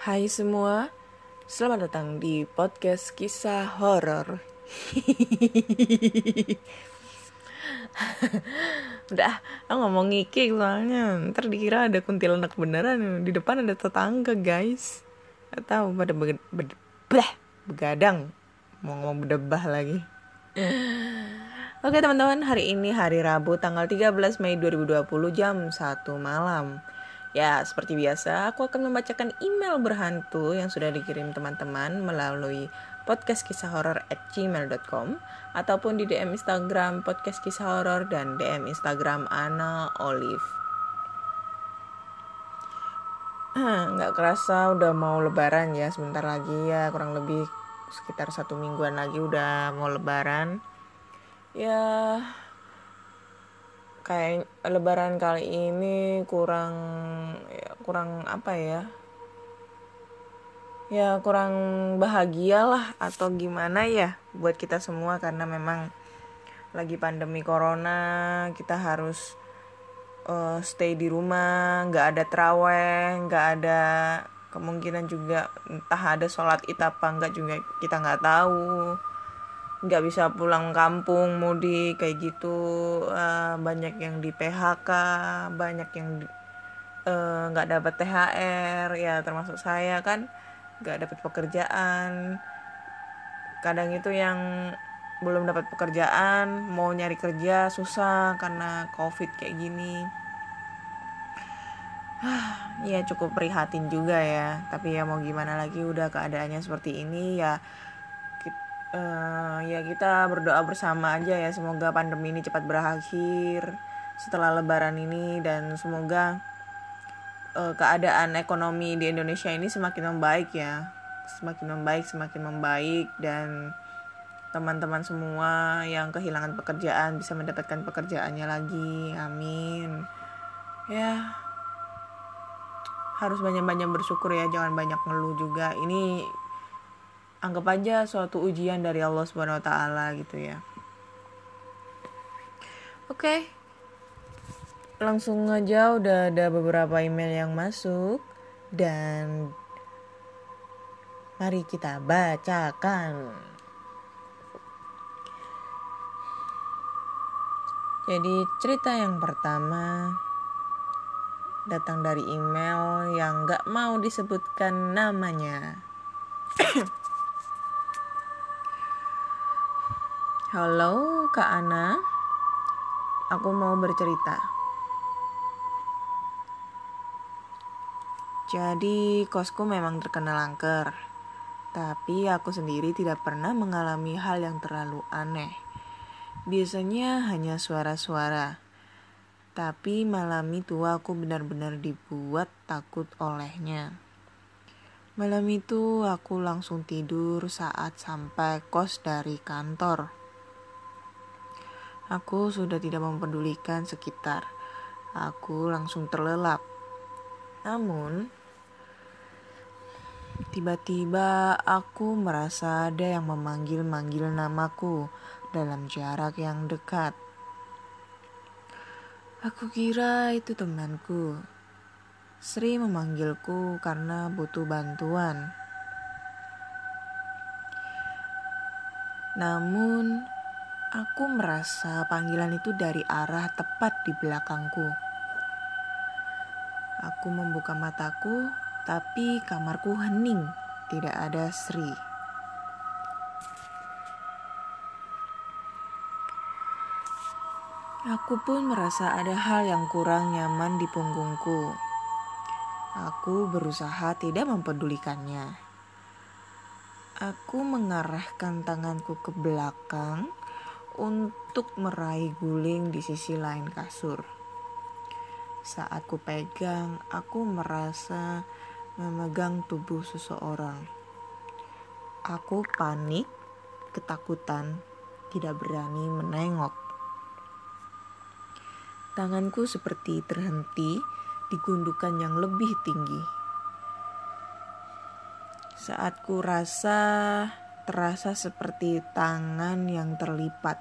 Hai semua, selamat datang di podcast kisah horor. Udah, aku ngomong ngikik soalnya ntar dikira ada kuntilanak beneran di depan ada tetangga guys. Gak tahu pada be be begadang mau ngomong bedebah lagi. Oke teman-teman, hari ini hari Rabu tanggal 13 Mei 2020 jam 1 malam. Ya, seperti biasa, aku akan membacakan email berhantu yang sudah dikirim teman-teman melalui podcast kisah horor at gmail.com ataupun di DM Instagram podcast kisah horor dan DM Instagram Ana Olive. Nggak kerasa udah mau lebaran ya, sebentar lagi ya, kurang lebih sekitar satu mingguan lagi udah mau lebaran. Ya, kayak lebaran kali ini kurang ya, kurang apa ya? Ya kurang bahagia lah atau gimana ya buat kita semua karena memang lagi pandemi corona kita harus uh, stay di rumah nggak ada teraweh nggak ada kemungkinan juga entah ada sholat id apa enggak juga kita nggak tahu nggak bisa pulang kampung mudik kayak gitu. Uh, banyak yang di PHK banyak yang uh, nggak dapat THR ya termasuk saya kan nggak dapat pekerjaan. Kadang itu yang belum dapat pekerjaan mau nyari kerja susah karena covid kayak gini. Ya cukup prihatin juga ya tapi ya mau gimana lagi udah keadaannya seperti ini ya uh, ya kita berdoa bersama aja ya semoga pandemi ini cepat berakhir setelah lebaran ini dan semoga uh, keadaan ekonomi di Indonesia ini semakin membaik ya. Semakin membaik semakin membaik dan teman-teman semua yang kehilangan pekerjaan bisa mendapatkan pekerjaannya lagi. Amin. Ya harus banyak-banyak bersyukur ya jangan banyak ngeluh juga. Ini anggap aja suatu ujian dari Allah Subhanahu wa taala gitu ya. Oke. Okay. Langsung aja udah ada beberapa email yang masuk dan mari kita bacakan. Jadi cerita yang pertama datang dari email yang gak mau disebutkan namanya. Halo Kak Ana, aku mau bercerita. Jadi kosku memang terkenal angker, tapi aku sendiri tidak pernah mengalami hal yang terlalu aneh. Biasanya hanya suara-suara, tapi malam itu aku benar-benar dibuat takut olehnya. Malam itu aku langsung tidur saat sampai kos dari kantor. Aku sudah tidak mempedulikan sekitar. Aku langsung terlelap. Namun, tiba-tiba aku merasa ada yang memanggil-manggil namaku dalam jarak yang dekat. Aku kira itu temanku. Sri memanggilku karena butuh bantuan. Namun, Aku merasa panggilan itu dari arah tepat di belakangku. Aku membuka mataku, tapi kamarku hening, tidak ada Sri. Aku pun merasa ada hal yang kurang nyaman di punggungku. Aku berusaha tidak mempedulikannya. Aku mengarahkan tanganku ke belakang untuk meraih guling di sisi lain kasur. Saat ku pegang, aku merasa memegang tubuh seseorang. Aku panik, ketakutan, tidak berani menengok. Tanganku seperti terhenti di gundukan yang lebih tinggi. Saat ku rasa terasa seperti tangan yang terlipat.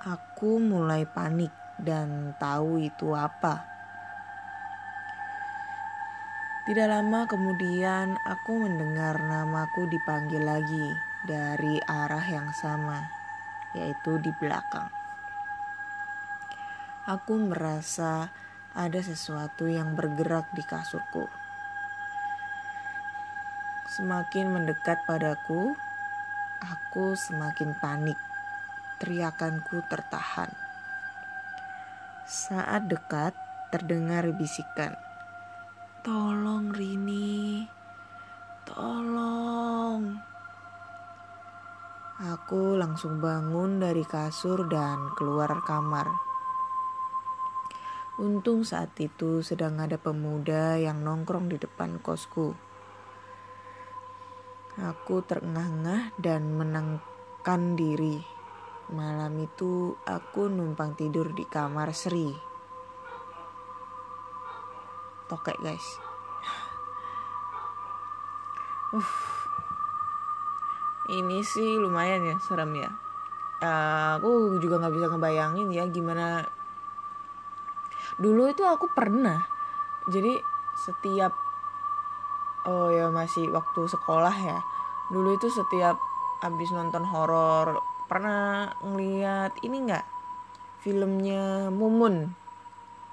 Aku mulai panik dan tahu itu apa. Tidak lama kemudian aku mendengar namaku dipanggil lagi dari arah yang sama, yaitu di belakang. Aku merasa ada sesuatu yang bergerak di kasurku. Semakin mendekat padaku, aku semakin panik. Teriakanku tertahan. Saat dekat, terdengar bisikan. Tolong Rini, tolong. Aku langsung bangun dari kasur dan keluar kamar. Untung saat itu sedang ada pemuda yang nongkrong di depan kosku. Aku terengah-engah dan menangkan diri. Malam itu aku numpang tidur di kamar Sri. Tokek guys. Uh. Ini sih lumayan ya serem ya. Uh, aku juga nggak bisa ngebayangin ya gimana. Dulu itu aku pernah. Jadi setiap oh ya masih waktu sekolah ya. Dulu itu setiap abis nonton horor pernah ngeliat ini nggak? Filmnya Mumun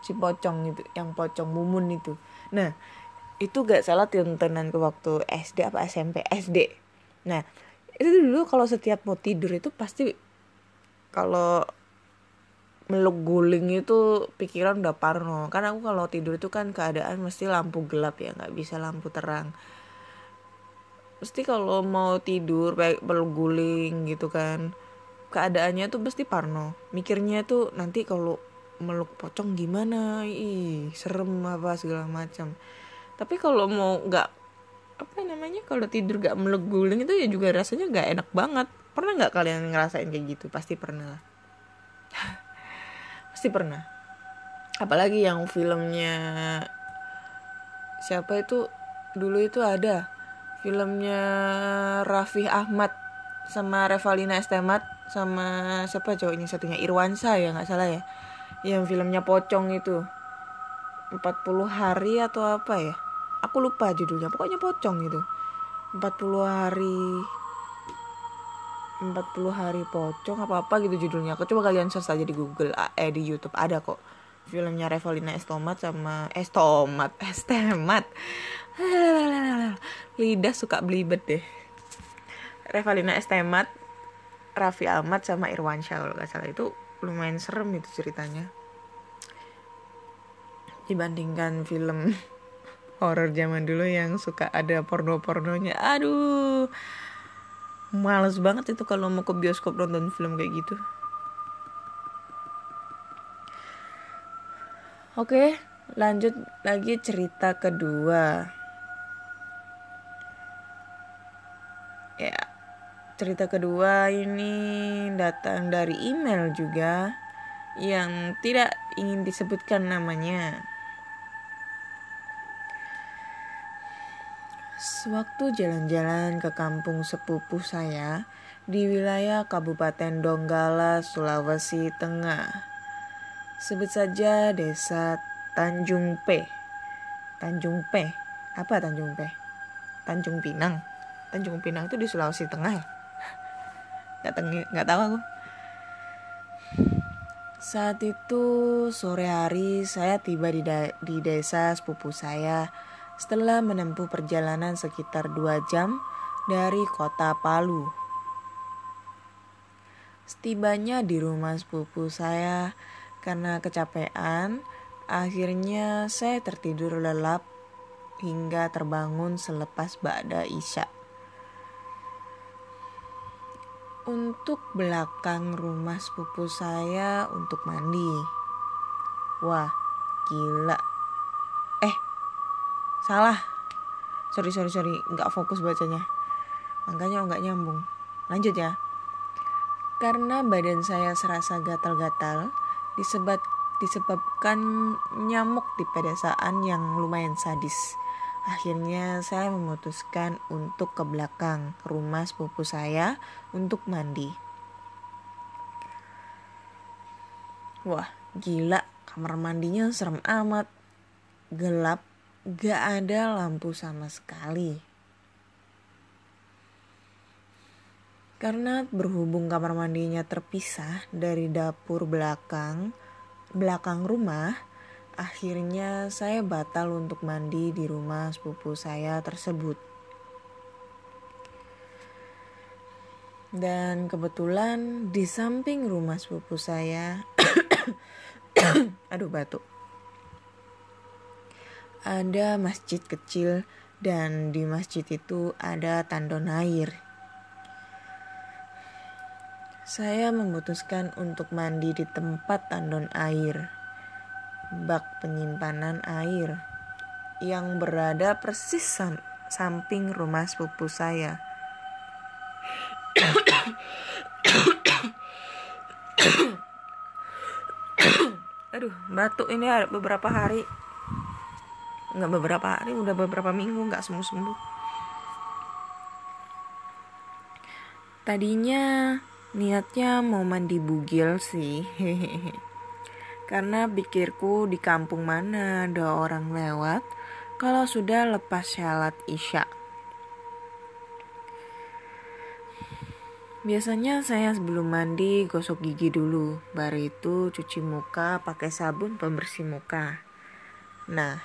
si pocong itu yang pocong Mumun itu. Nah itu gak salah tontonan ke waktu SD apa SMP SD nah itu dulu kalau setiap mau tidur itu pasti kalau meluk guling itu pikiran udah parno. Kan aku kalau tidur itu kan keadaan mesti lampu gelap ya nggak bisa lampu terang. Mesti kalau mau tidur meluk guling gitu kan keadaannya tuh pasti parno. Mikirnya tuh nanti kalau meluk pocong gimana? Ih serem apa segala macam. Tapi kalau mau nggak apa namanya kalau tidur gak meluk guling itu ya juga rasanya nggak enak banget. Pernah nggak kalian ngerasain kayak gitu? Pasti pernah pasti pernah. Apalagi yang filmnya siapa itu? Dulu itu ada. Filmnya Raffi Ahmad sama Revalina Estemat sama siapa cowoknya satunya? Irwansa ya nggak salah ya. Yang filmnya pocong itu. 40 hari atau apa ya? Aku lupa judulnya. Pokoknya pocong itu. 40 hari 40 hari pocong apa apa gitu judulnya. Aku coba kalian search aja di Google eh di YouTube. Ada kok filmnya Revalina Estomat sama Estomat Estemat lidah suka belibet deh. Revalina Estemat Raffi Ahmad sama Irwansyah kalau nggak salah. Itu lumayan serem itu ceritanya. Dibandingkan film horor zaman dulu yang suka ada porno-pornonya. Aduh males banget itu kalau mau ke bioskop nonton film kayak gitu. Oke lanjut lagi cerita kedua. Ya cerita kedua ini datang dari email juga yang tidak ingin disebutkan namanya Sewaktu jalan-jalan ke kampung sepupu saya di wilayah Kabupaten Donggala, Sulawesi Tengah. Sebut saja desa Tanjung P. Tanjung P. Apa Tanjung P? Tanjung Pinang. Tanjung Pinang itu di Sulawesi Tengah ya? Gak, tengi, gak tahu aku. Saat itu sore hari saya tiba di, di desa sepupu saya setelah menempuh perjalanan sekitar dua jam dari kota Palu. Setibanya di rumah sepupu saya karena kecapean, akhirnya saya tertidur lelap hingga terbangun selepas Ba'da Isya. untuk belakang rumah sepupu saya untuk mandi. Wah, gila. Eh, salah. Sorry, sorry, sorry. Nggak fokus bacanya. Makanya nggak nyambung. Lanjut ya. Karena badan saya serasa gatal-gatal, disebab, disebabkan nyamuk di pedesaan yang lumayan sadis. Akhirnya saya memutuskan untuk ke belakang rumah sepupu saya untuk mandi. Wah, gila, kamar mandinya serem amat. Gelap, gak ada lampu sama sekali. Karena berhubung kamar mandinya terpisah dari dapur belakang, belakang rumah, Akhirnya saya batal untuk mandi di rumah sepupu saya tersebut. Dan kebetulan di samping rumah sepupu saya, aduh batuk, ada masjid kecil dan di masjid itu ada tandon air. Saya memutuskan untuk mandi di tempat tandon air bak penyimpanan air yang berada persis sam samping rumah sepupu saya. Aduh, batuk ini beberapa hari. Nggak beberapa hari, udah beberapa minggu nggak sembuh-sembuh. Tadinya niatnya mau mandi bugil sih. Karena pikirku di kampung mana ada orang lewat kalau sudah lepas syalat isya. Biasanya saya sebelum mandi gosok gigi dulu, baru itu cuci muka pakai sabun pembersih muka. Nah,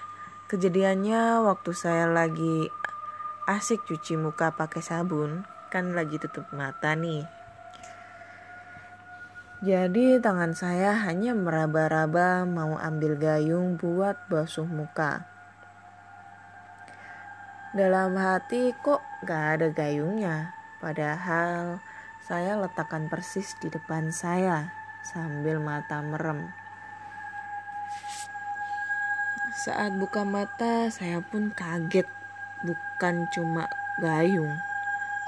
kejadiannya waktu saya lagi asik cuci muka pakai sabun, kan lagi tutup mata nih. Jadi tangan saya hanya meraba-raba mau ambil gayung buat basuh muka. Dalam hati kok gak ada gayungnya, padahal saya letakkan persis di depan saya sambil mata merem. Saat buka mata, saya pun kaget, bukan cuma gayung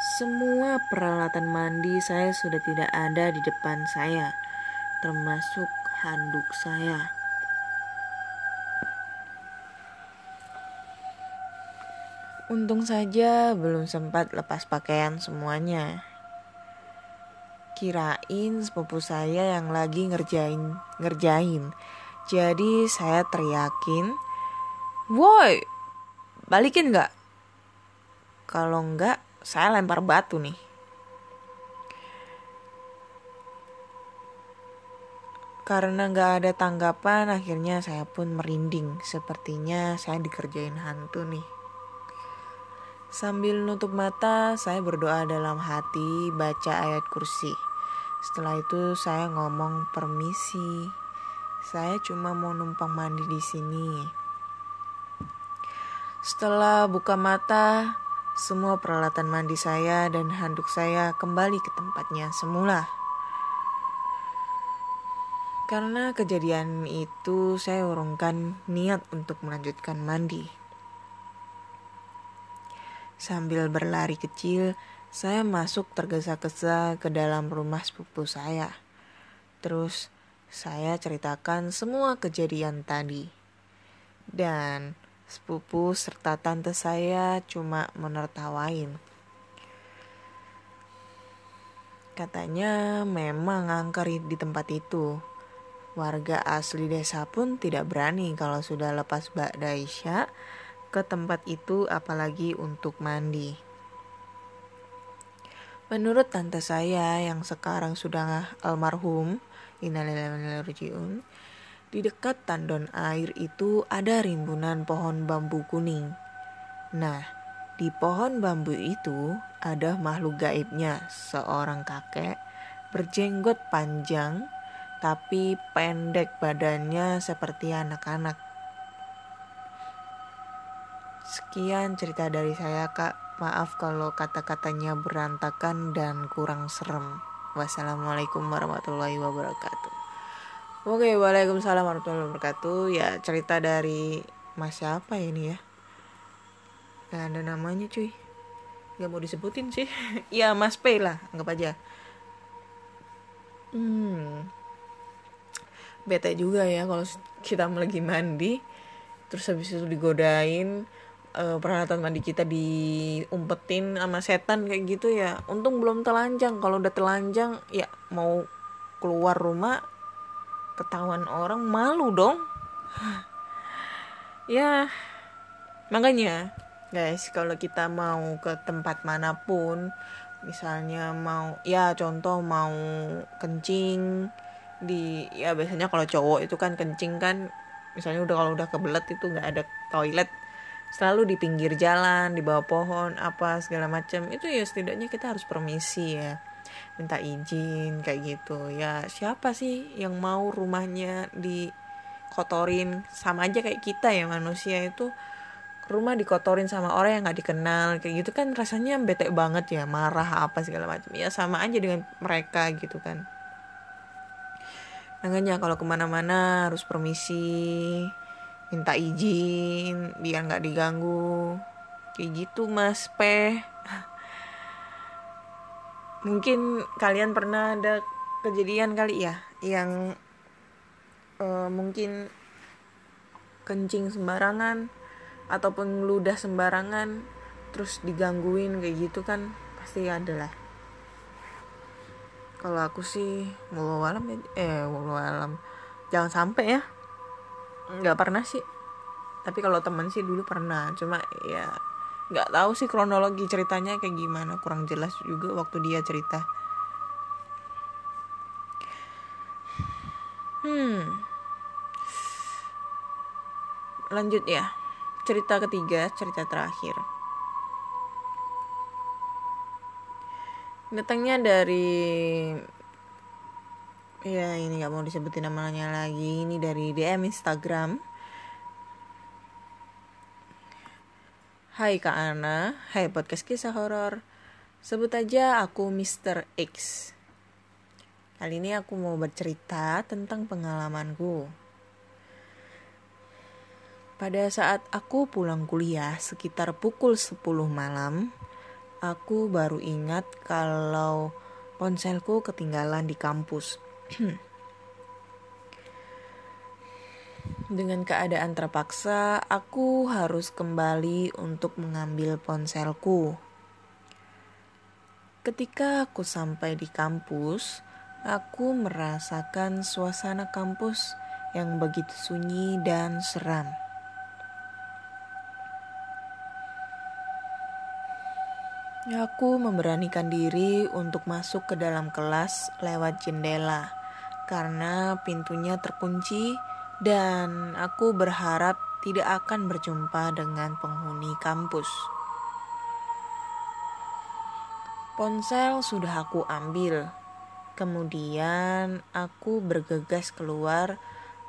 semua peralatan mandi saya sudah tidak ada di depan saya, termasuk handuk saya. Untung saja belum sempat lepas pakaian semuanya. Kirain sepupu saya yang lagi ngerjain ngerjain. Jadi saya teriakin, "Woi, balikin nggak?" Kalau nggak, saya lempar batu nih. Karena gak ada tanggapan, akhirnya saya pun merinding. Sepertinya saya dikerjain hantu nih. Sambil nutup mata, saya berdoa dalam hati, baca ayat kursi. Setelah itu saya ngomong permisi. Saya cuma mau numpang mandi di sini. Setelah buka mata, semua peralatan mandi saya dan handuk saya kembali ke tempatnya semula. Karena kejadian itu, saya urungkan niat untuk melanjutkan mandi. Sambil berlari kecil, saya masuk tergesa-gesa ke dalam rumah sepupu saya. Terus, saya ceritakan semua kejadian tadi. Dan sepupu serta tante saya cuma menertawain. Katanya memang angker di tempat itu. Warga asli desa pun tidak berani kalau sudah lepas Mbak Daisha ke tempat itu apalagi untuk mandi. Menurut tante saya yang sekarang sudah almarhum, innalillahi di dekat tandon air itu ada rimbunan pohon bambu kuning. Nah, di pohon bambu itu ada makhluk gaibnya, seorang kakek berjenggot panjang tapi pendek badannya seperti anak-anak. Sekian cerita dari saya kak. Maaf kalau kata-katanya berantakan dan kurang serem. Wassalamualaikum warahmatullahi wabarakatuh. Oke, waalaikumsalam warahmatullahi wabarakatuh. Ya cerita dari Mas siapa ini ya? Gak ada namanya cuy. Gak mau disebutin sih. ya Mas P lah, anggap aja. Hmm. Bete juga ya kalau kita lagi mandi terus habis itu digodain uh, peralatan mandi kita diumpetin sama setan kayak gitu ya untung belum telanjang. Kalau udah telanjang ya mau keluar rumah ketahuan orang malu dong. Ya makanya guys kalau kita mau ke tempat mana pun misalnya mau ya contoh mau kencing di ya biasanya kalau cowok itu kan kencing kan misalnya udah kalau udah kebelet itu nggak ada toilet selalu di pinggir jalan di bawah pohon apa segala macam. Itu ya setidaknya kita harus permisi ya. Minta izin kayak gitu. Ya siapa sih yang mau rumahnya dikotorin? Sama aja kayak kita ya manusia itu rumah dikotorin sama orang yang nggak dikenal. Kayak gitu kan rasanya bete banget ya marah apa segala macam. Ya sama aja dengan mereka gitu kan. Makanya kalau ke mana-mana harus permisi minta izin biar nggak diganggu. Kayak gitu mas P mungkin kalian pernah ada kejadian kali ya yang uh, mungkin kencing sembarangan ataupun ludah sembarangan terus digangguin kayak gitu kan pasti ada lah. Kalau aku sih walau alam ya, eh walau alam. Jangan sampai ya nggak pernah sih. Tapi kalau temen sih dulu pernah. Cuma ya nggak tahu sih kronologi ceritanya kayak gimana. Kurang jelas juga waktu dia cerita. Hmm. Lanjut ya. Cerita ketiga cerita terakhir. Datangnya dari ya ini nggak mau disebutin namanya lagi. Ini dari DM Instagram. Hai Kak Ana. Hai podcast kisah horor. Sebut aja aku Mr. X. Kali ini aku mau bercerita tentang pengalamanku. Pada saat aku pulang kuliah sekitar pukul 10 malam Aku baru ingat kalau ponselku ketinggalan di kampus Dengan keadaan terpaksa, aku harus kembali untuk mengambil ponselku. Ketika aku sampai di kampus, aku merasakan suasana kampus yang begitu sunyi dan seram. Aku memberanikan diri untuk masuk ke dalam kelas lewat jendela karena pintunya terkunci dan aku berharap tidak akan berjumpa dengan penghuni kampus. Ponsel sudah aku ambil. Kemudian aku bergegas keluar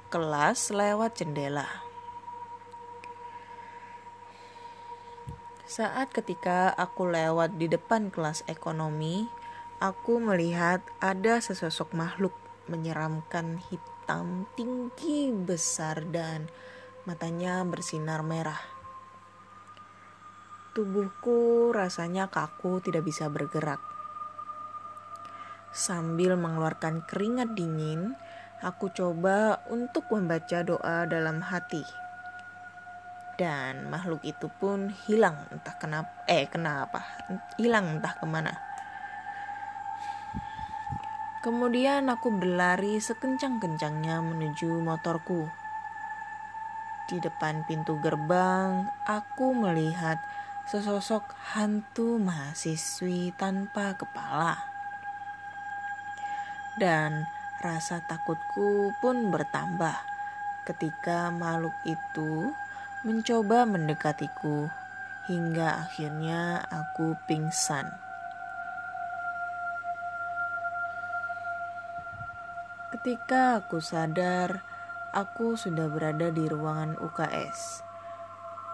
kelas lewat jendela. Saat ketika aku lewat di depan kelas ekonomi, aku melihat ada sesosok makhluk menyeramkan hitam tinggi besar dan matanya bersinar merah. Tubuhku rasanya kaku tidak bisa bergerak. Sambil mengeluarkan keringat dingin, aku coba untuk membaca doa dalam hati dan makhluk itu pun hilang entah kenapa eh kenapa hilang entah ke mana kemudian aku berlari sekencang-kencangnya menuju motorku di depan pintu gerbang aku melihat sesosok hantu mahasiswi tanpa kepala dan rasa takutku pun bertambah ketika makhluk itu mencoba mendekatiku hingga akhirnya aku pingsan. Ketika aku sadar, aku sudah berada di ruangan UKS.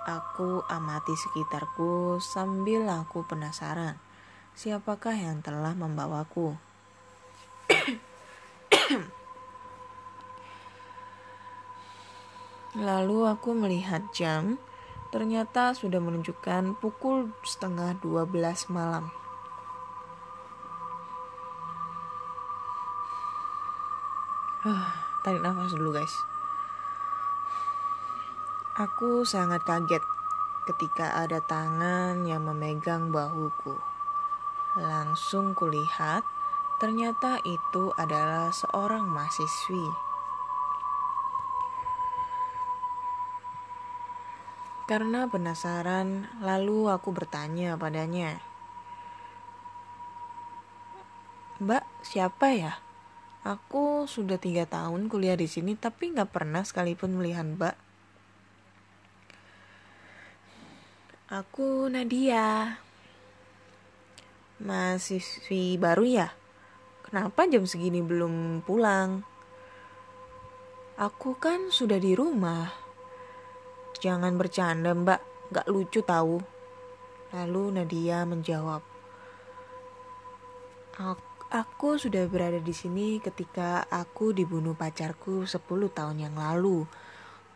Aku amati sekitarku sambil aku penasaran. Siapakah yang telah membawaku? Lalu aku melihat jam, ternyata sudah menunjukkan pukul setengah 12 malam. Tarik nafas dulu guys. Aku sangat kaget ketika ada tangan yang memegang bahuku. Langsung kulihat, ternyata itu adalah seorang mahasiswi. Karena penasaran, lalu aku bertanya padanya, "Mbak, siapa ya?" Aku sudah tiga tahun kuliah di sini, tapi nggak pernah sekalipun melihat Mbak. Aku Nadia. Mahasiswi baru ya? Kenapa jam segini belum pulang? Aku kan sudah di rumah. Jangan bercanda mbak, gak lucu tahu. Lalu Nadia menjawab, Aku sudah berada di sini ketika aku dibunuh pacarku 10 tahun yang lalu.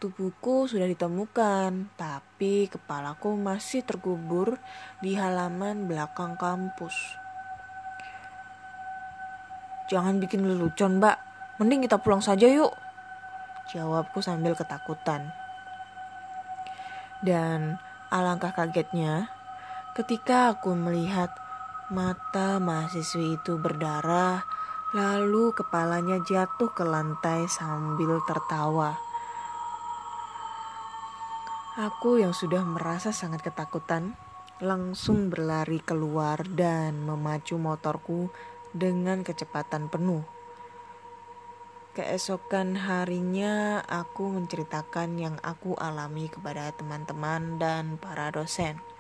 Tubuhku sudah ditemukan, tapi kepalaku masih terkubur di halaman belakang kampus. Jangan bikin lelucon, Mbak. Mending kita pulang saja yuk. Jawabku sambil ketakutan. Dan alangkah kagetnya ketika aku melihat Mata mahasiswi itu berdarah, lalu kepalanya jatuh ke lantai sambil tertawa. Aku yang sudah merasa sangat ketakutan langsung berlari keluar dan memacu motorku dengan kecepatan penuh. Keesokan harinya, aku menceritakan yang aku alami kepada teman-teman dan para dosen.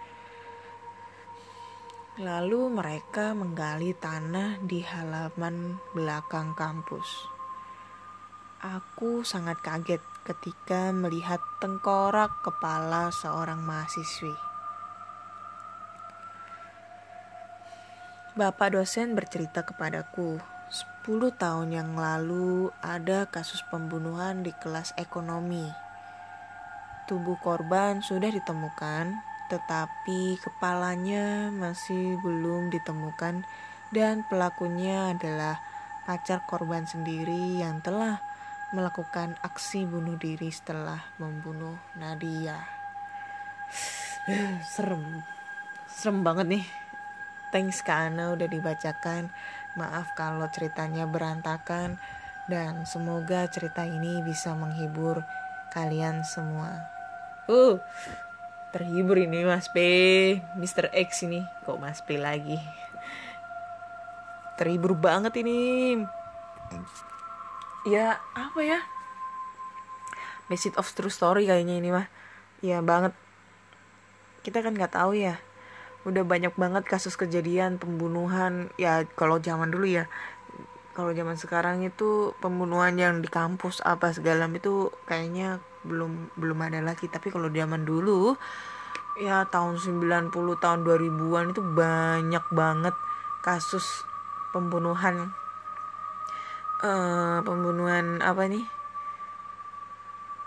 Lalu mereka menggali tanah di halaman belakang kampus. Aku sangat kaget ketika melihat tengkorak kepala seorang mahasiswi. Bapak dosen bercerita kepadaku, 10 tahun yang lalu ada kasus pembunuhan di kelas ekonomi. Tubuh korban sudah ditemukan tetapi kepalanya masih belum ditemukan dan pelakunya adalah pacar korban sendiri yang telah melakukan aksi bunuh diri setelah membunuh Nadia. serem. Serem banget nih. Thanks Kana udah dibacakan. Maaf kalau ceritanya berantakan dan semoga cerita ini bisa menghibur kalian semua. Uh, terhibur ini Mas P. Mr. X ini. Kok Mas P lagi? Terhibur banget ini. Ya apa ya? Message of true story kayaknya ini mah ya banget. Kita kan nggak tahu ya. Udah banyak banget kasus kejadian pembunuhan. Ya kalau zaman dulu ya. Kalau zaman sekarang itu pembunuhan yang di kampus apa segala itu kayaknya belum belum ada lagi. Tapi kalau zaman dulu ya tahun 90 tahun 2000-an itu banyak banget kasus pembunuhan uh, pembunuhan apa nih?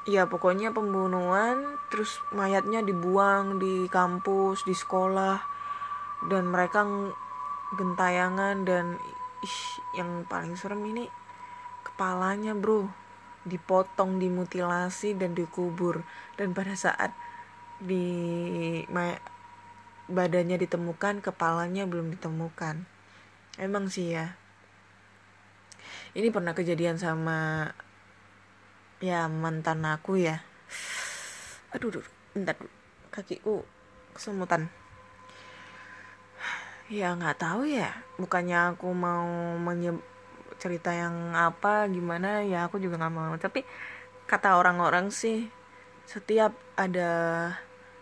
Ya pokoknya pembunuhan terus mayatnya dibuang di kampus di sekolah dan mereka gentayangan dan ih, yang paling serem ini kepalanya bro dipotong, dimutilasi dan dikubur. Dan pada saat di badannya ditemukan, kepalanya belum ditemukan. Emang sih ya. Ini pernah kejadian sama ya mantan aku ya. Aduh, aduh bentar kakiku kesemutan. Ya nggak tahu ya. Bukannya aku mau menyebut cerita yang apa gimana ya aku juga nggak mau tapi kata orang-orang sih setiap ada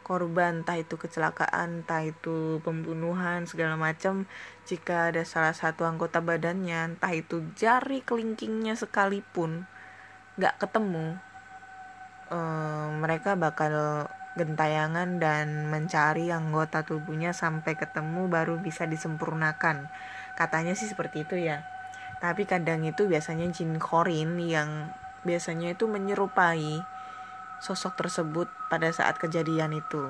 korban entah itu kecelakaan entah itu pembunuhan segala macam jika ada salah satu anggota badannya entah itu jari kelingkingnya sekalipun nggak ketemu eh, mereka bakal gentayangan dan mencari anggota tubuhnya sampai ketemu baru bisa disempurnakan. Katanya sih seperti itu ya. Tapi kadang itu biasanya jin korin yang biasanya itu menyerupai sosok tersebut pada saat kejadian itu.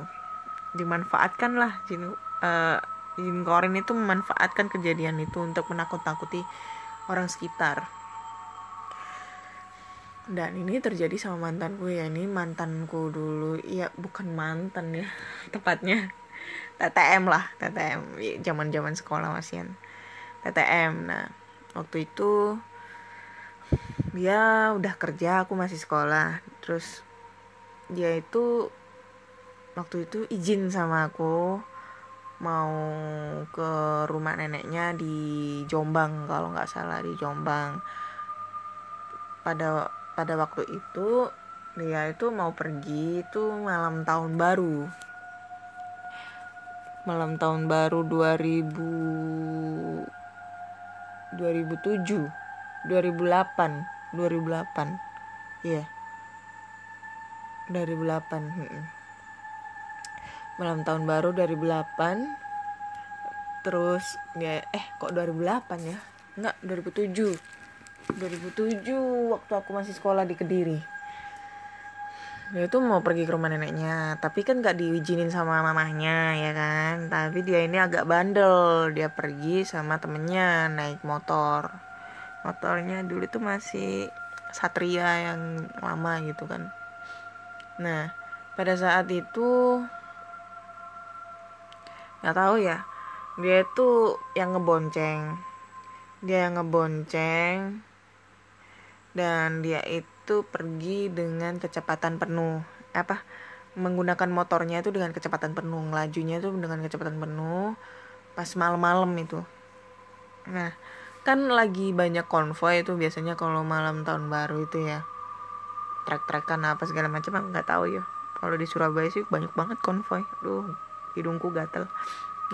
Dimanfaatkanlah jin uh, jin korin itu memanfaatkan kejadian itu untuk menakut-takuti orang sekitar. Dan ini terjadi sama mantanku ya ini mantanku dulu. Ya bukan mantan ya tepatnya TTM lah TTM zaman zaman sekolah masian TTM nah waktu itu dia udah kerja aku masih sekolah. Terus dia itu waktu itu izin sama aku mau ke rumah neneknya di Jombang kalau nggak salah di Jombang. Pada pada waktu itu dia itu mau pergi itu malam tahun baru. Malam tahun baru 2000 2007 2008 2008 iya yeah. 2008 hmm. malam tahun baru 2008 terus ya eh kok 2008 ya enggak 2007 2007 waktu aku masih sekolah di Kediri dia itu mau pergi ke rumah neneknya tapi kan gak diizinin sama mamahnya ya kan? Tapi dia ini agak bandel. Dia pergi sama temennya naik motor. Motornya dulu itu masih Satria yang lama gitu kan. Nah pada saat itu nggak tahu ya dia itu yang ngebonceng. Dia yang ngebonceng dan dia itu pergi dengan kecepatan penuh. Apa? Menggunakan motornya itu dengan kecepatan penuh lajunya itu dengan kecepatan penuh pas malam-malam itu. Nah kan lagi banyak konvoy itu biasanya kalau malam tahun baru itu ya. Trek-trekan apa segala macam nggak tahu ya. Kalau di Surabaya sih banyak banget konvoy. Aduh hidungku gatel.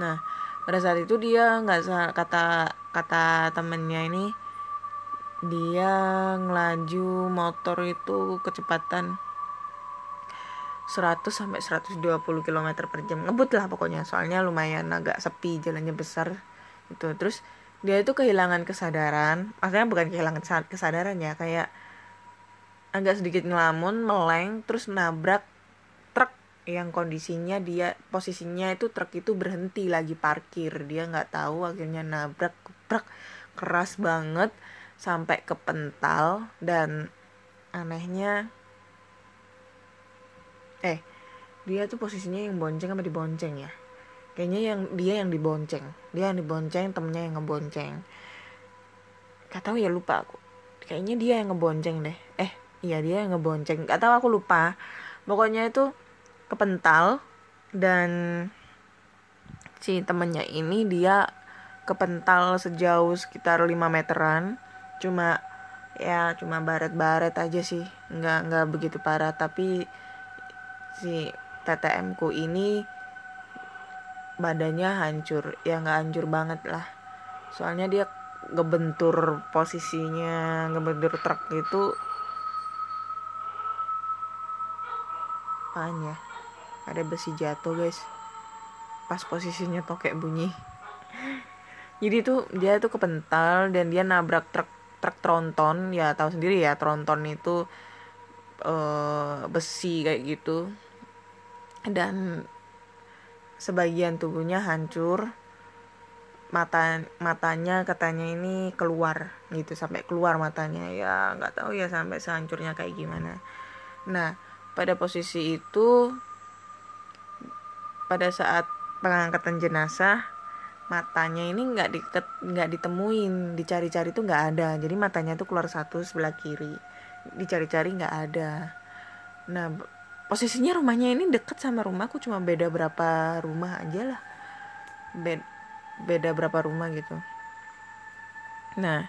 Nah pada saat itu dia nggak kata kata temennya ini dia ngelaju motor itu kecepatan 100 sampai 120 km per jam. Ngebut lah pokoknya soalnya lumayan agak sepi jalannya besar itu terus dia itu kehilangan kesadaran maksudnya bukan kehilangan kesadaran ya kayak agak sedikit ngelamun meleng terus nabrak truk yang kondisinya dia posisinya itu truk itu berhenti lagi parkir. Dia nggak tahu akhirnya nabrak truk keras banget sampai ke pental dan anehnya eh dia tuh posisinya yang bonceng sama dibonceng ya? Kayaknya yang dia yang dibonceng. Dia yang dibonceng temennya yang ngebonceng. Gak tahu ya lupa aku. Kayaknya dia yang ngebonceng deh. Eh iya dia yang ngebonceng. Gak tahu aku lupa. Pokoknya itu kepental dan si temennya ini dia kepental sejauh sekitar 5 meteran cuma ya cuma baret-baret aja sih. Nggak nggak begitu parah. Tapi si TTM ku ini badannya hancur. Ya nggak hancur banget lah. Soalnya dia ngebentur posisinya ngebentur truk itu apaan ya? Ada besi jatuh guys. Pas posisinya tokek bunyi. Jadi tuh dia tuh kepental dan dia nabrak truk truk tronton ya tahu sendiri ya tronton itu uh, besi kayak gitu. Dan sebagian tubuhnya hancur mata matanya katanya ini keluar gitu sampai keluar matanya. Ya nggak tahu ya sampai sehancurnya kayak gimana. Nah pada posisi itu pada saat pengangkatan jenazah matanya ini nggak diket nggak ditemuin dicari-cari tuh nggak ada. Jadi matanya tuh keluar satu sebelah kiri. Dicari-cari nggak ada. Nah posisinya rumahnya ini deket sama rumahku cuma beda berapa rumah aja lah. Beda, beda berapa rumah gitu. Nah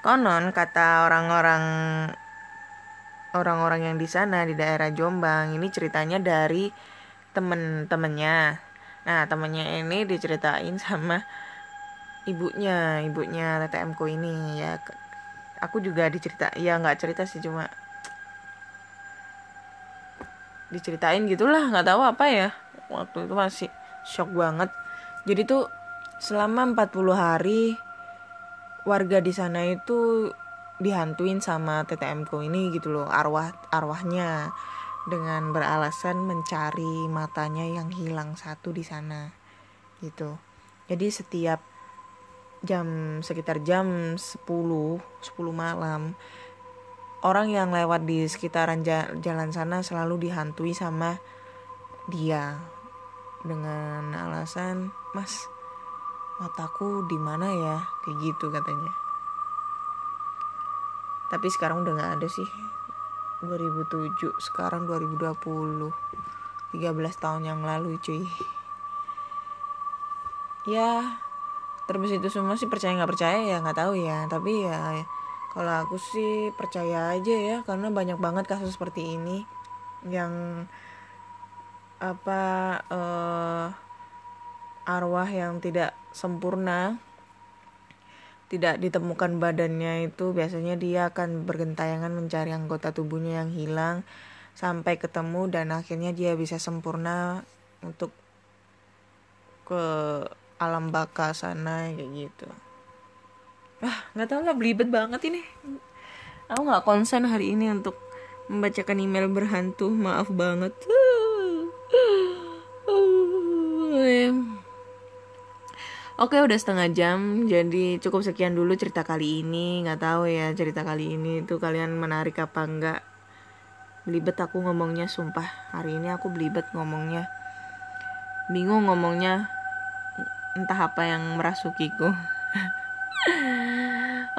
konon kata orang-orang orang-orang yang di sana di daerah Jombang ini ceritanya dari temen-temennya Nah temennya ini diceritain sama ibunya, ibunya TTM ku ini ya. Aku juga dicerita, ya nggak cerita sih cuma diceritain gitulah nggak tahu apa ya. Waktu itu masih shock banget. Jadi tuh selama 40 hari warga di sana itu dihantuin sama TTMku ini gitu loh arwah arwahnya dengan beralasan mencari matanya yang hilang satu di sana gitu. Jadi setiap jam sekitar jam 10 10 malam orang yang lewat di sekitaran jalan sana selalu dihantui sama dia dengan alasan mas mataku di mana ya? Kayak gitu katanya. Tapi sekarang udah nggak ada sih 2007 sekarang 2020 13 tahun yang lalu cuy. Ya terus itu semua sih percaya nggak percaya ya nggak tahu ya. Tapi ya kalau aku sih percaya aja ya karena banyak banget kasus seperti ini yang apa uh, arwah yang tidak sempurna tidak ditemukan badannya itu biasanya dia akan bergentayangan mencari anggota tubuhnya yang hilang sampai ketemu dan akhirnya dia bisa sempurna untuk ke alam baka sana kayak gitu. Ah nggak tahu lah belibet banget ini. Aku nggak konsen hari ini untuk membacakan email berhantu maaf banget Oke udah setengah jam. Jadi cukup sekian dulu cerita kali ini. Nggak tahu ya cerita kali ini tuh kalian menarik apa enggak belibet aku ngomongnya sumpah. Hari ini aku belibet ngomongnya. Bingung ngomongnya. Entah apa yang merasukiku.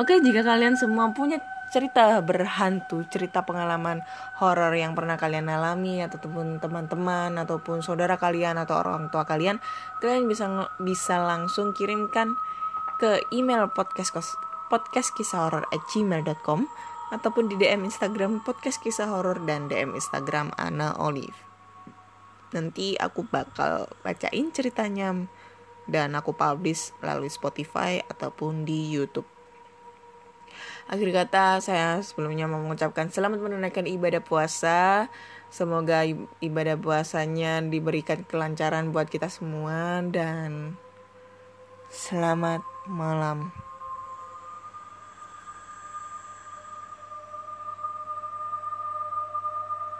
Oke, jika kalian semua punya cerita berhantu, cerita pengalaman horor yang pernah kalian alami ataupun teman-teman ataupun saudara kalian atau orang tua kalian, kalian bisa bisa langsung kirimkan ke email podcast podcast kisah horor at gmail.com ataupun di DM Instagram podcast kisah horor dan DM Instagram Ana Olive. Nanti aku bakal bacain ceritanya dan aku publish melalui Spotify ataupun di YouTube. Akhir kata saya sebelumnya mau mengucapkan selamat menunaikan ibadah puasa. Semoga ibadah puasanya diberikan kelancaran buat kita semua dan selamat malam.